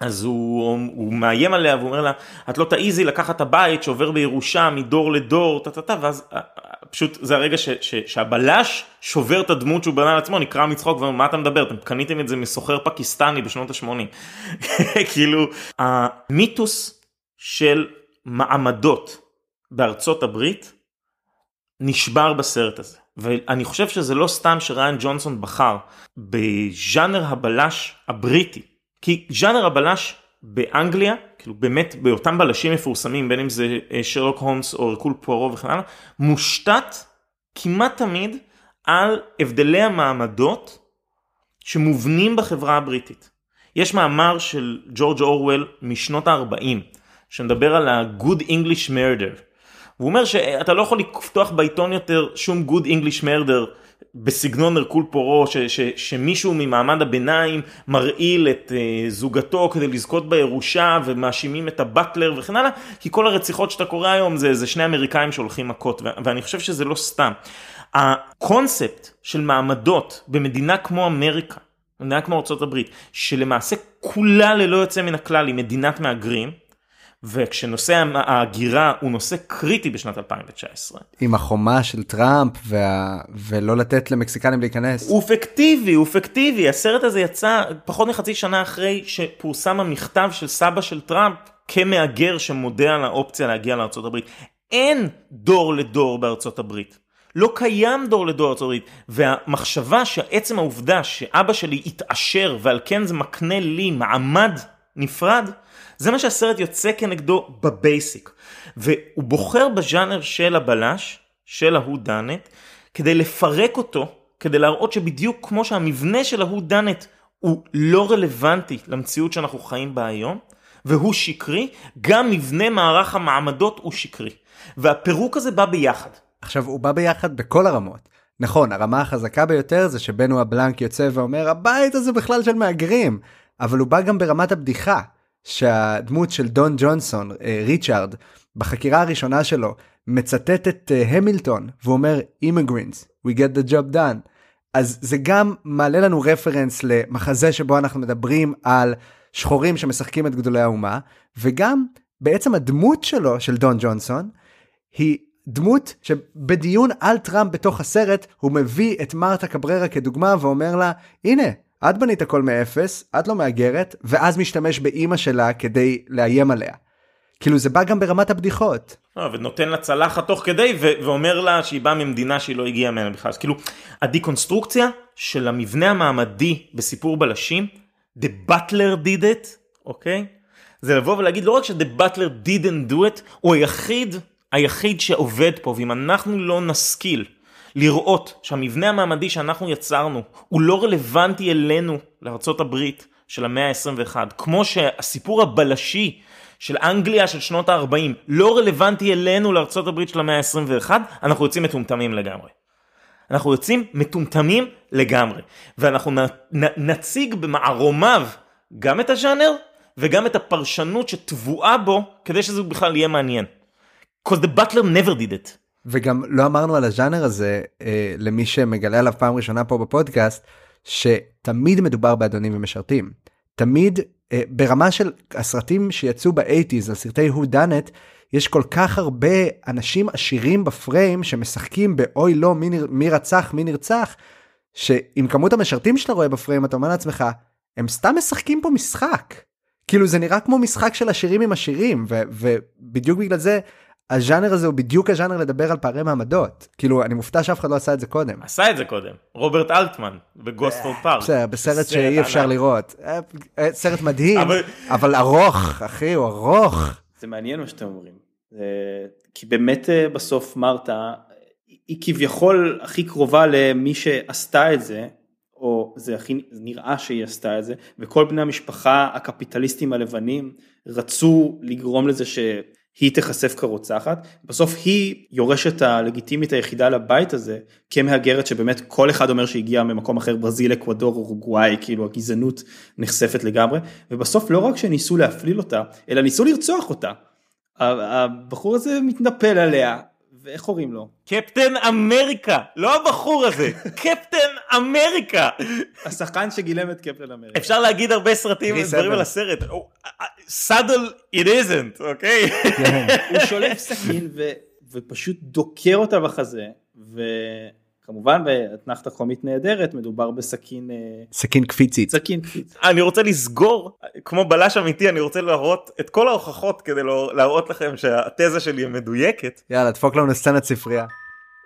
אז הוא, הוא מאיים עליה והוא אומר לה את לא תעיזי לקחת את הבית שעובר בירושה מדור לדור טה טה טה ואז פשוט זה הרגע ש, ש, שהבלש שובר את הדמות שהוא בנה לעצמו נקרא מצחוק ואומר מה אתה מדבר אתם קניתם את זה מסוחר פקיסטני בשנות ה-80 כאילו המיתוס של מעמדות בארצות הברית נשבר בסרט הזה ואני חושב שזה לא סתם שריין ג'ונסון בחר בז'אנר הבלש הבריטי כי ז'אנר הבלש באנגליה, כאילו באמת באותם בלשים מפורסמים, בין אם זה שרלוק הולמס או רקול פוארו וכן הלאה, מושתת כמעט תמיד על הבדלי המעמדות שמובנים בחברה הבריטית. יש מאמר של ג'ורג' אורוול משנות ה-40, שמדבר על ה-good English murder. הוא אומר שאתה לא יכול לפתוח בעיתון יותר שום good English murder בסגנון הרקול פורו ש, ש, שמישהו ממעמד הביניים מרעיל את uh, זוגתו כדי לזכות בירושה ומאשימים את הבטלר וכן הלאה כי כל הרציחות שאתה קורא היום זה, זה שני אמריקאים שהולכים מכות ו- ואני חושב שזה לא סתם. הקונספט של מעמדות במדינה כמו אמריקה, מדינה כמו ארה"ב שלמעשה כולה ללא יוצא מן הכלל היא מדינת מהגרים וכשנושא ההגירה הוא נושא קריטי בשנת 2019. עם החומה של טראמפ וה... ולא לתת למקסיקנים להיכנס. הוא פיקטיבי, הוא פיקטיבי. הסרט הזה יצא פחות מחצי שנה אחרי שפורסם המכתב של סבא של טראמפ כמהגר שמודה על האופציה להגיע לארה"ב. אין דור לדור בארצות הברית. לא קיים דור לדור ארצות הברית. והמחשבה שעצם העובדה שאבא שלי התעשר ועל כן זה מקנה לי מעמד נפרד, זה מה שהסרט יוצא כנגדו בבייסיק. והוא בוחר בז'אנר של הבלש, של ההוא דאנט, כדי לפרק אותו, כדי להראות שבדיוק כמו שהמבנה של ההוא דאנט הוא לא רלוונטי למציאות שאנחנו חיים בה היום, והוא שקרי, גם מבנה מערך המעמדות הוא שקרי. והפירוק הזה בא ביחד. עכשיו הוא בא ביחד בכל הרמות. נכון הרמה החזקה ביותר זה שבנו הבלנק יוצא ואומר הבית הזה בכלל של מהגרים אבל הוא בא גם ברמת הבדיחה שהדמות של דון ג'ונסון אה, ריצ'ארד בחקירה הראשונה שלו מצטט את אה, המילטון והוא אומר immigrants we get the job done. אז זה גם מעלה לנו רפרנס למחזה שבו אנחנו מדברים על שחורים שמשחקים את גדולי האומה וגם בעצם הדמות שלו של דון ג'ונסון היא דמות שבדיון על טראמפ בתוך הסרט הוא מביא את מרתה קבררה כדוגמה ואומר לה הנה את בנית הכל מאפס את לא מהגרת ואז משתמש באימא שלה כדי לאיים עליה. כאילו זה בא גם ברמת הבדיחות. לא, ונותן לה צלחת תוך כדי ו- ואומר לה שהיא באה ממדינה שהיא לא הגיעה ממנה בכלל. אז כאילו הדיקונסטרוקציה של המבנה המעמדי בסיפור בלשים, The Butler did it, אוקיי? זה לבוא ולהגיד לא רק ש-The Butler didn't do it, הוא היחיד, היחיד שעובד פה, ואם אנחנו לא נשכיל לראות שהמבנה המעמדי שאנחנו יצרנו הוא לא רלוונטי אלינו, לארה"ב של המאה ה-21, כמו שהסיפור הבלשי של אנגליה של שנות ה-40 לא רלוונטי אלינו לארצות הברית של המאה ה-21, אנחנו יוצאים מטומטמים לגמרי. אנחנו יוצאים מטומטמים לגמרי, ואנחנו נ, נ, נציג במערומיו גם את הז'אנר וגם את הפרשנות שטבועה בו כדי שזה בכלל יהיה מעניין. Because the butler never did it. וגם לא אמרנו על הז'אנר הזה אה, למי שמגלה עליו פעם ראשונה פה בפודקאסט שתמיד מדובר באדונים ומשרתים. תמיד אה, ברמה של הסרטים שיצאו באייטיז, הסרטי הו דאנט, יש כל כך הרבה אנשים עשירים בפריים שמשחקים באוי לא מי, נר, מי רצח מי נרצח, שעם כמות המשרתים שאתה רואה בפריים אתה אומר לעצמך הם סתם משחקים פה משחק. כאילו זה נראה כמו משחק של עשירים עם עשירים ובדיוק בגלל זה הז'אנר הזה הוא בדיוק הז'אנר לדבר על פערי מעמדות כאילו אני מופתע שאף אחד לא עשה את זה קודם. עשה את זה קודם, רוברט אלטמן בגוסטפורד פארק. בסדר, בסרט שאי אפשר לראות. אה, אה, סרט מדהים, אבל ארוך, אחי, הוא ארוך. זה מעניין מה שאתם אומרים. כי באמת אה, בסוף מרתה, היא כביכול הכי קרובה למי שעשתה את זה, או זה הכי נראה שהיא עשתה את זה, וכל בני המשפחה הקפיטליסטים הלבנים רצו לגרום לזה ש... היא תיחשף כרוצחת, בסוף היא יורשת הלגיטימית היחידה לבית הזה כמהגרת שבאמת כל אחד אומר שהגיע ממקום אחר ברזיל, אקוודור, אורוגוואי, כאילו הגזענות נחשפת לגמרי, ובסוף לא רק שניסו להפליל אותה, אלא ניסו לרצוח אותה. הבחור הזה מתנפל עליה, ואיך קוראים לו? קפטן אמריקה, לא הבחור הזה, קפטן אמריקה. השחקן שגילם את קפטן אמריקה. אפשר להגיד הרבה סרטים ודברים על הסרט. סאדל it isn't, אוקיי? הוא שולף סכין ופשוט דוקר אותה בחזה, וכמובן באתנחתא חומית נהדרת מדובר בסכין... סכין קפיצית. סכין קפיצית. אני רוצה לסגור, כמו בלש אמיתי, אני רוצה להראות את כל ההוכחות כדי להראות לכם שהתזה שלי מדויקת. יאללה, דפוק לנו סצנת ספרייה.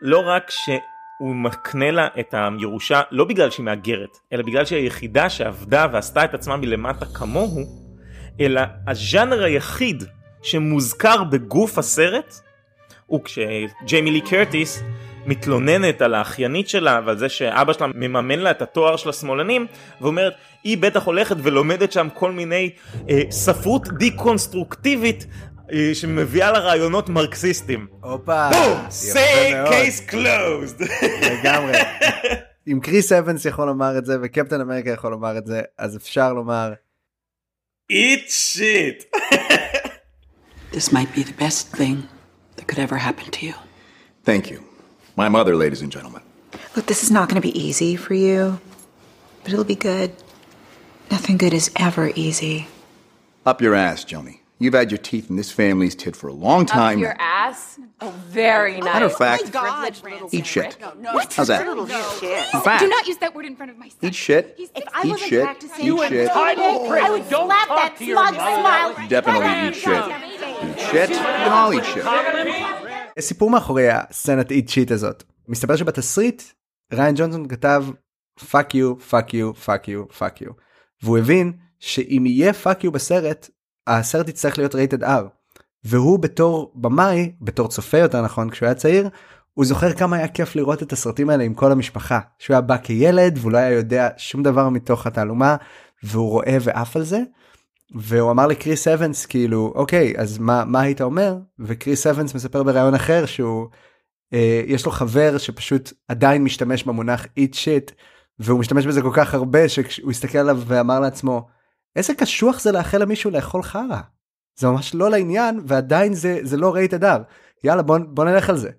לא רק ש... הוא מקנה לה את הירושה לא בגלל שהיא מהגרת אלא בגלל שהיא היחידה שעבדה ועשתה את עצמה מלמטה כמוהו אלא הז'אנר היחיד שמוזכר בגוף הסרט הוא כשג'יימי לי קרטיס מתלוננת על האחיינית שלה ועל זה שאבא שלה מממן לה את התואר של השמאלנים ואומרת היא בטח הולכת ולומדת שם כל מיני אה, ספרות דיקונסטרוקטיבית אה, שמביאה לה רעיונות מרקסיסטים. הופה. say case closed. לגמרי. אם קריס אבנס יכול לומר את זה וקפטן אמריקה יכול לומר את זה אז אפשר לומר. eat shit. This might be the best thing that could ever happen to you. Thank you. My mother, ladies and gentlemen. Look, this is not going to be easy for you, but it'll be good. Nothing good is ever easy. Up your ass, Joni. You've had your teeth in this family's tit for a long time. Up your ass? Oh, very nice. Matter of fact, oh my God, eat shit. No, How's that? No. In fact, Do not use that word in front of my son. eat shit, If I eat wasn't shit, practicing, eat shit. I would slap that smug smile. Definitely eat shit. Eat shit, we can all eat shit. סיפור מאחורי הסצנת איט שיט הזאת. מסתבר שבתסריט ריין ג'ונסון כתב fuck you fuck you fuck you fuck you והוא הבין שאם יהיה fuck you בסרט הסרט יצטרך להיות rated R. והוא בתור במאי, בתור צופה יותר נכון, כשהוא היה צעיר, הוא זוכר כמה היה כיף לראות את הסרטים האלה עם כל המשפחה. שהוא היה בא כילד והוא לא היה יודע שום דבר מתוך התעלומה, והוא רואה ועף על זה. והוא אמר לקריס אבנס כאילו אוקיי אז מה מה היית אומר וקריס אבנס מספר בריאיון אחר שהוא אה, יש לו חבר שפשוט עדיין משתמש במונח eat shit והוא משתמש בזה כל כך הרבה שהוא הסתכל עליו ואמר לעצמו איזה קשוח זה לאחל למישהו לאכול חרא. זה ממש לא לעניין ועדיין זה זה לא ראית אדר יאללה בוא, בוא נלך על זה.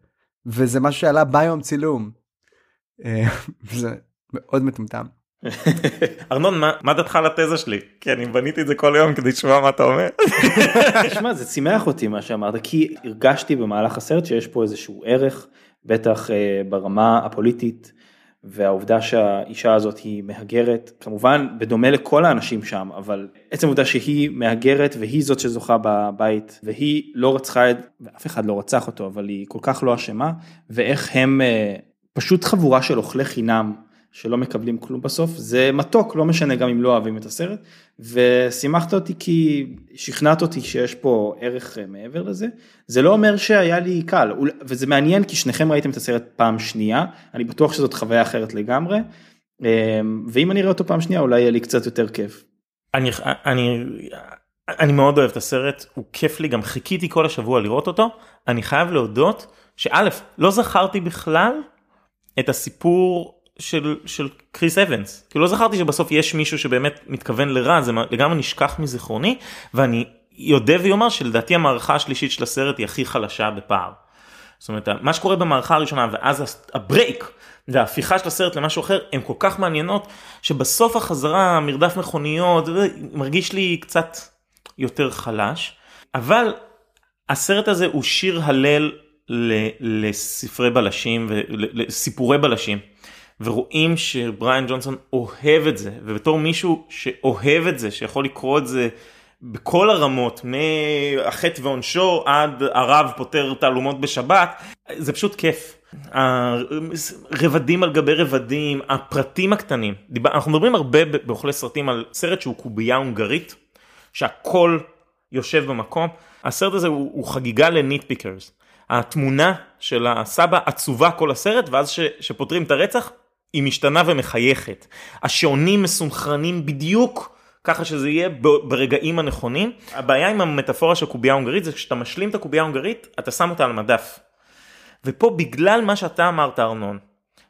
וזה משהו שעלה ביום צילום. אה, זה מאוד מטומטם. ארנון מה, מה דעתך על התזה שלי כי אני בניתי את זה כל היום כדי לשמוע מה אתה אומר. שמע זה שימח אותי מה שאמרת כי הרגשתי במהלך הסרט שיש פה איזשהו ערך בטח אה, ברמה הפוליטית והעובדה שהאישה הזאת היא מהגרת כמובן בדומה לכל האנשים שם אבל עצם העובדה שהיא מהגרת והיא זאת שזוכה בבית והיא לא רצחה את ואף אחד לא רצח אותו אבל היא כל כך לא אשמה ואיך הם אה, פשוט חבורה של אוכלי חינם שלא מקבלים כלום בסוף, זה מתוק, לא משנה גם אם לא אוהבים את הסרט, ושימחת אותי כי שכנעת אותי שיש פה ערך אה, מעבר לזה, זה לא אומר שהיה לי קל, וזה מעניין כי שניכם ראיתם את הסרט פעם שנייה, אני בטוח שזאת חוויה אחרת לגמרי, אה, ואם אני אראה אותו פעם שנייה אולי יהיה לי קצת יותר כיף. אני, אני, אני מאוד אוהב את הסרט, הוא כיף לי, גם חיכיתי כל השבוע לראות אותו, אני חייב להודות שא', לא זכרתי בכלל את הסיפור של, של קריס אבנס. כאילו לא זכרתי שבסוף יש מישהו שבאמת מתכוון לרע, זה לגמרי נשכח מזיכרוני, ואני יודע ויאמר שלדעתי המערכה השלישית של הסרט היא הכי חלשה בפער. זאת אומרת, מה שקורה במערכה הראשונה ואז הברייק וההפיכה של הסרט למשהו אחר, הן כל כך מעניינות, שבסוף החזרה, מרדף מכוניות, מרגיש לי קצת יותר חלש, אבל הסרט הזה הוא שיר הלל לספרי בלשים ולסיפורי בלשים. ורואים שבריאן ג'ונסון אוהב את זה, ובתור מישהו שאוהב את זה, שיכול לקרוא את זה בכל הרמות, מהחטא ועונשו עד הרב פותר תעלומות בשבת, זה פשוט כיף. הרבדים על גבי רבדים, הפרטים הקטנים, אנחנו מדברים הרבה באוכלי סרטים על סרט שהוא קובייה הונגרית, שהכל יושב במקום, הסרט הזה הוא, הוא חגיגה לניטפיקרס. התמונה של הסבא עצובה כל הסרט ואז ש, שפותרים את הרצח היא משתנה ומחייכת. השעונים מסונכרנים בדיוק ככה שזה יהיה ברגעים הנכונים. הבעיה עם המטאפורה של קובייה הונגרית זה כשאתה משלים את הקובייה ההונגרית אתה שם אותה על מדף. ופה בגלל מה שאתה אמרת ארנון,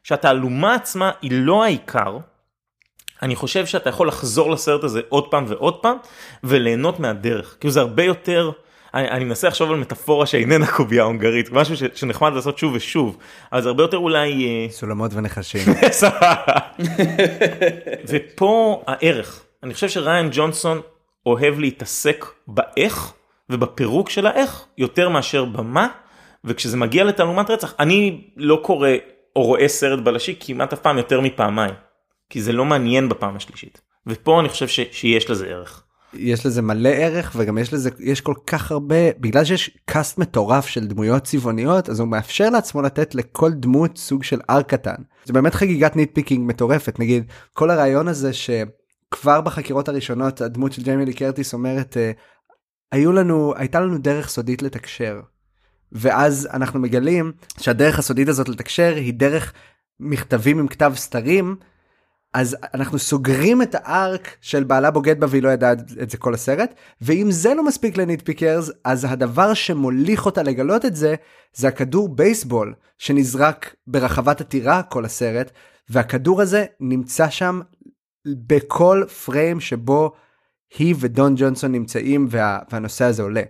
שהתעלומה עצמה היא לא העיקר, אני חושב שאתה יכול לחזור לסרט הזה עוד פעם ועוד פעם וליהנות מהדרך. כאילו זה הרבה יותר אני, אני מנסה לחשוב על מטאפורה שאיננה קובייה הונגרית, משהו ש, שנחמד לעשות שוב ושוב, אבל זה הרבה יותר אולי... אה, סולמות ונחשים. ופה הערך, אני חושב שריין ג'ונסון אוהב להתעסק באיך ובפירוק של האיך יותר מאשר במה, וכשזה מגיע לתעלומת רצח, אני לא קורא או רואה סרט בלשי כמעט אף פעם יותר מפעמיים, כי זה לא מעניין בפעם השלישית, ופה אני חושב ש, שיש לזה ערך. יש לזה מלא ערך וגם יש לזה יש כל כך הרבה בגלל שיש קאסט מטורף של דמויות צבעוניות אז הוא מאפשר לעצמו לתת לכל דמות סוג של אר קטן. זה באמת חגיגת nitpicking מטורפת. נגיד כל הרעיון הזה שכבר בחקירות הראשונות הדמות של ג'יימי לי קרטיס אומרת אה, היו לנו הייתה לנו דרך סודית לתקשר. ואז אנחנו מגלים שהדרך הסודית הזאת לתקשר היא דרך מכתבים עם כתב סתרים אז אנחנו סוגרים את ה arc של בעלה בוגד בה והיא לא ידעה את זה כל הסרט ואם זה לא מספיק ל nitpickers אז הדבר שמוליך אותה לגלות את זה זה הכדור בייסבול שנזרק ברחבת הטירה כל הסרט והכדור הזה נמצא שם בכל פריים שבו היא ודון ג'ונסון נמצאים וה, והנושא הזה עולה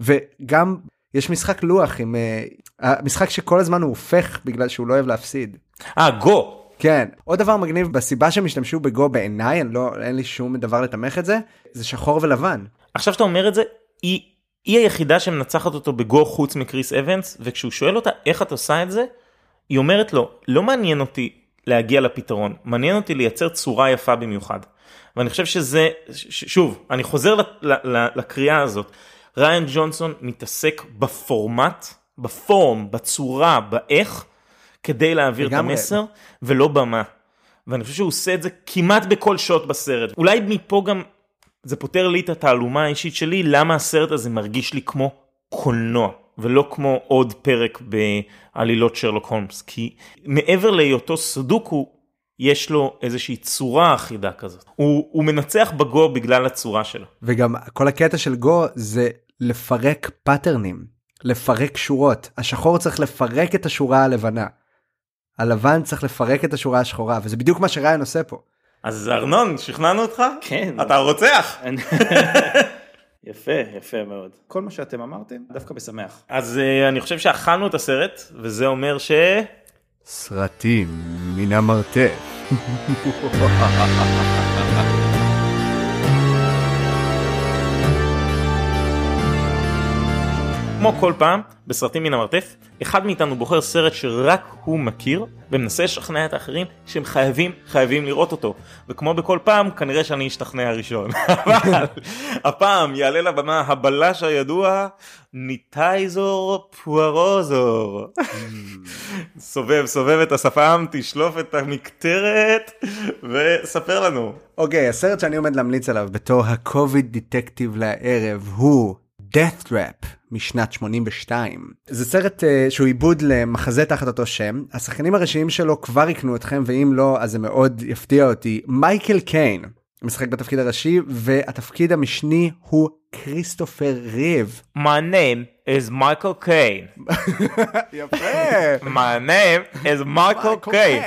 וגם יש משחק לוח עם uh, המשחק שכל הזמן הוא הופך בגלל שהוא לא אוהב להפסיד. אה גו כן עוד דבר מגניב בסיבה שהם השתמשו בגו בעיניי לא אין לי שום דבר לתמך את זה זה שחור ולבן. עכשיו שאתה אומר את זה היא היא היחידה שמנצחת אותו בגו חוץ מקריס אבנס וכשהוא שואל אותה איך את עושה את זה היא אומרת לו לא מעניין אותי להגיע לפתרון מעניין אותי לייצר צורה יפה במיוחד. ואני חושב שזה שוב אני חוזר לקריאה הזאת ריין ג'ונסון מתעסק בפורמט בפורם בצורה באיך כדי להעביר את המסר ולא במה. ואני חושב שהוא עושה את זה כמעט בכל שוט בסרט. אולי מפה גם זה פותר לי את התעלומה האישית שלי למה הסרט הזה מרגיש לי כמו קולנוע ולא כמו עוד פרק בעלילות שרלוק הולמס כי מעבר להיותו סודוקו יש לו איזושהי צורה אחידה כזאת הוא, הוא מנצח בגו בגלל הצורה שלו. וגם כל הקטע של גו זה לפרק פאטרנים, לפרק שורות. השחור צריך לפרק את השורה הלבנה. הלבן צריך לפרק את השורה השחורה, וזה בדיוק מה שריין עושה פה. אז ארנון, שכנענו אותך? כן. אתה רוצח. יפה, יפה מאוד. כל מה שאתם אמרתם, דווקא משמח. אז uh, אני חושב שאכלנו את הסרט, וזה אומר ש... סרטים מן המרתף. כמו כל פעם, בסרטים מן המרתף, אחד מאיתנו בוחר סרט שרק הוא מכיר, ומנסה לשכנע את האחרים שהם חייבים, חייבים לראות אותו. וכמו בכל פעם, כנראה שאני אשתכנע ראשון. אבל הפעם יעלה לבמה הבלש הידוע, ניטייזור פוארוזור. סובב, סובב את השפם, תשלוף את המקטרת, וספר לנו. אוקיי, okay, הסרט שאני עומד להמליץ עליו בתור הקוביד דיטקטיב לערב הוא death trap משנת 82. זה סרט uh, שהוא עיבוד למחזה תחת אותו שם. השחקנים הראשיים שלו כבר יקנו אתכם ואם לא אז זה מאוד יפתיע אותי. מייקל קיין משחק בתפקיד הראשי והתפקיד המשני הוא כריסטופר ריב. My name is מייקל קיין. יפה. My name is מייקל קיין.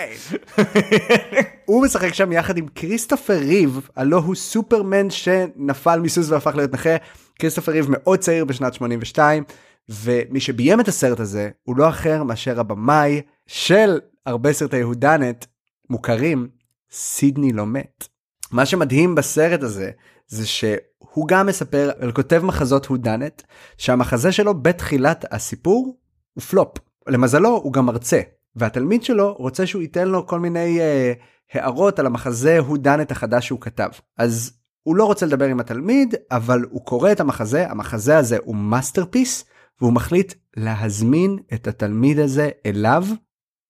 הוא משחק שם יחד עם כריסטופר ריב, הלוא הוא סופרמן שנפל מסוס והפך להיות נכה. כריסטופר ריב מאוד צעיר בשנת 82, ומי שביים את הסרט הזה הוא לא אחר מאשר הבמאי של הרבה סרטי whodunit מוכרים, סידני לומט. מה שמדהים בסרט הזה זה שהוא גם מספר על כותב מחזות whodunit שהמחזה שלו בתחילת הסיפור הוא פלופ. למזלו הוא גם מרצה והתלמיד שלו רוצה שהוא ייתן לו כל מיני אה, הערות על המחזה whodunit החדש שהוא כתב. אז הוא לא רוצה לדבר עם התלמיד אבל הוא קורא את המחזה המחזה הזה הוא masterpiece והוא מחליט להזמין את התלמיד הזה אליו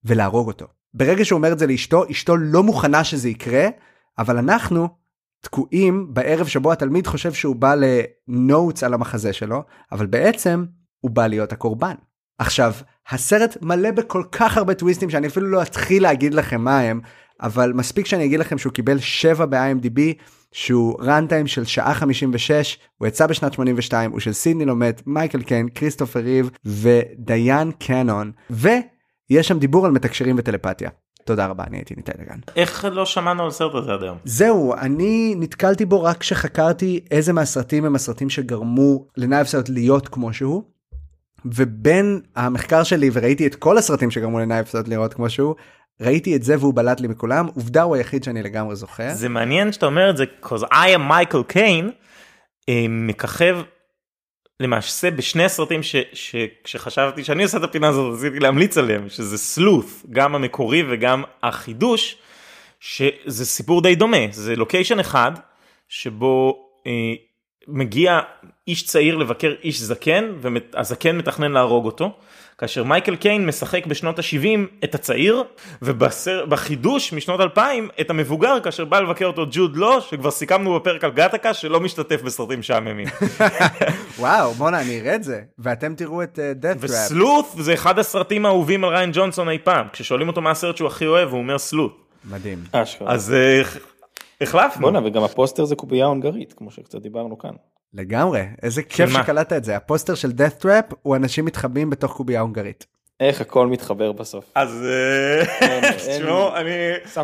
ולהרוג אותו. ברגע שהוא אומר את זה לאשתו אשתו לא מוכנה שזה יקרה אבל אנחנו תקועים בערב שבו התלמיד חושב שהוא בא לנוטס על המחזה שלו, אבל בעצם הוא בא להיות הקורבן. עכשיו, הסרט מלא בכל כך הרבה טוויסטים שאני אפילו לא אתחיל להגיד לכם מה הם, אבל מספיק שאני אגיד לכם שהוא קיבל 7 ב-IMDb, שהוא ראנטיים של שעה 56, הוא יצא בשנת 82, הוא של סידני לומד, מייקל קיין, כריסטופר ריב ודיין קנון, ויש שם דיבור על מתקשרים וטלפתיה. תודה רבה, אני הייתי איתי דגן. איך לא שמענו על הסרט הזה עד היום? זהו, אני נתקלתי בו רק כשחקרתי איזה מהסרטים הם הסרטים שגרמו ל Knives Out להיות כמו שהוא. ובין המחקר שלי וראיתי את כל הסרטים שגרמו ל Knives Out להיות כמו שהוא, ראיתי את זה והוא בלט לי מכולם, עובדה הוא היחיד שאני לגמרי זוכר. זה מעניין שאתה אומר את זה, cause I am מייקל קיין, אה, מככב למעשה בשני הסרטים שכשחשבתי שאני עושה את הפינה הזאת רציתי להמליץ עליהם שזה Sleuth גם המקורי וגם החידוש שזה סיפור די דומה זה לוקיישן אחד שבו אה, מגיע איש צעיר לבקר איש זקן והזקן מתכנן להרוג אותו כאשר מייקל קיין משחק בשנות ה-70 את הצעיר ובחידוש משנות 2000 את המבוגר כאשר בא לבקר אותו ג'וד לא שכבר סיכמנו בפרק על גטקה שלא משתתף בסרטים משעממים. וואו בואנה אני אראה את זה ואתם תראו את דאט uh, וסלוט זה אחד הסרטים האהובים על ריין ג'ונסון אי פעם כששואלים אותו מה הסרט שהוא הכי אוהב הוא אומר סלוט. מדהים. אז uh, החלפנו. בואנה וגם הפוסטר זה קובייה הונגרית כמו שקצת דיברנו כאן. לגמרי איזה כיף שקלטת את זה הפוסטר של death trap הוא אנשים מתחבאים בתוך קובייה הונגרית. איך הכל מתחבר בסוף. אז תשמעו אני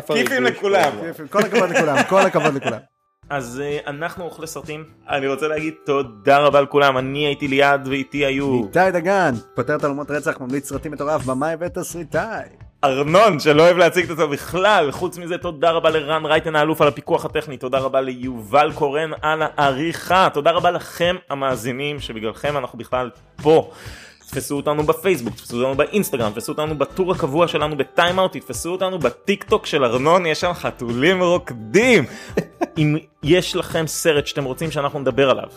כיפים לכולם. כל הכבוד לכולם כל הכבוד לכולם. אז אנחנו אוכלי סרטים אני רוצה להגיד תודה רבה לכולם אני הייתי ליעד ואיתי היו איתי דגן פותר תעלומות רצח ממליץ סרטים מטורף במאי ותסריטאי. ארנון שלא אוהב להציג את עצמו בכלל חוץ מזה תודה רבה לרן רייטן האלוף על הפיקוח הטכני תודה רבה ליובל קורן על העריכה תודה רבה לכם המאזינים שבגללכם אנחנו בכלל פה. תפסו אותנו בפייסבוק, תפסו אותנו באינסטגרם, תפסו אותנו בטור הקבוע שלנו בטיימאוט, תתפסו אותנו בטיק טוק של ארנון, יש שם חתולים רוקדים. אם יש לכם סרט שאתם רוצים שאנחנו נדבר עליו,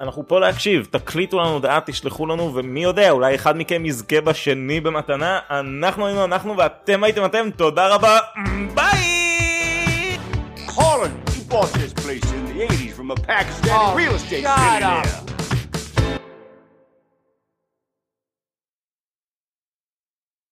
אנחנו פה להקשיב, תקליטו לנו הודעה, תשלחו לנו, ומי יודע, אולי אחד מכם יזכה בשני במתנה. אנחנו היינו אנחנו ואתם הייתם אתם, תודה רבה, ביי! Holland, bought this place in the 80s from a Pakistani Oh, real estate shut billionaire.